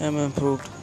am improved.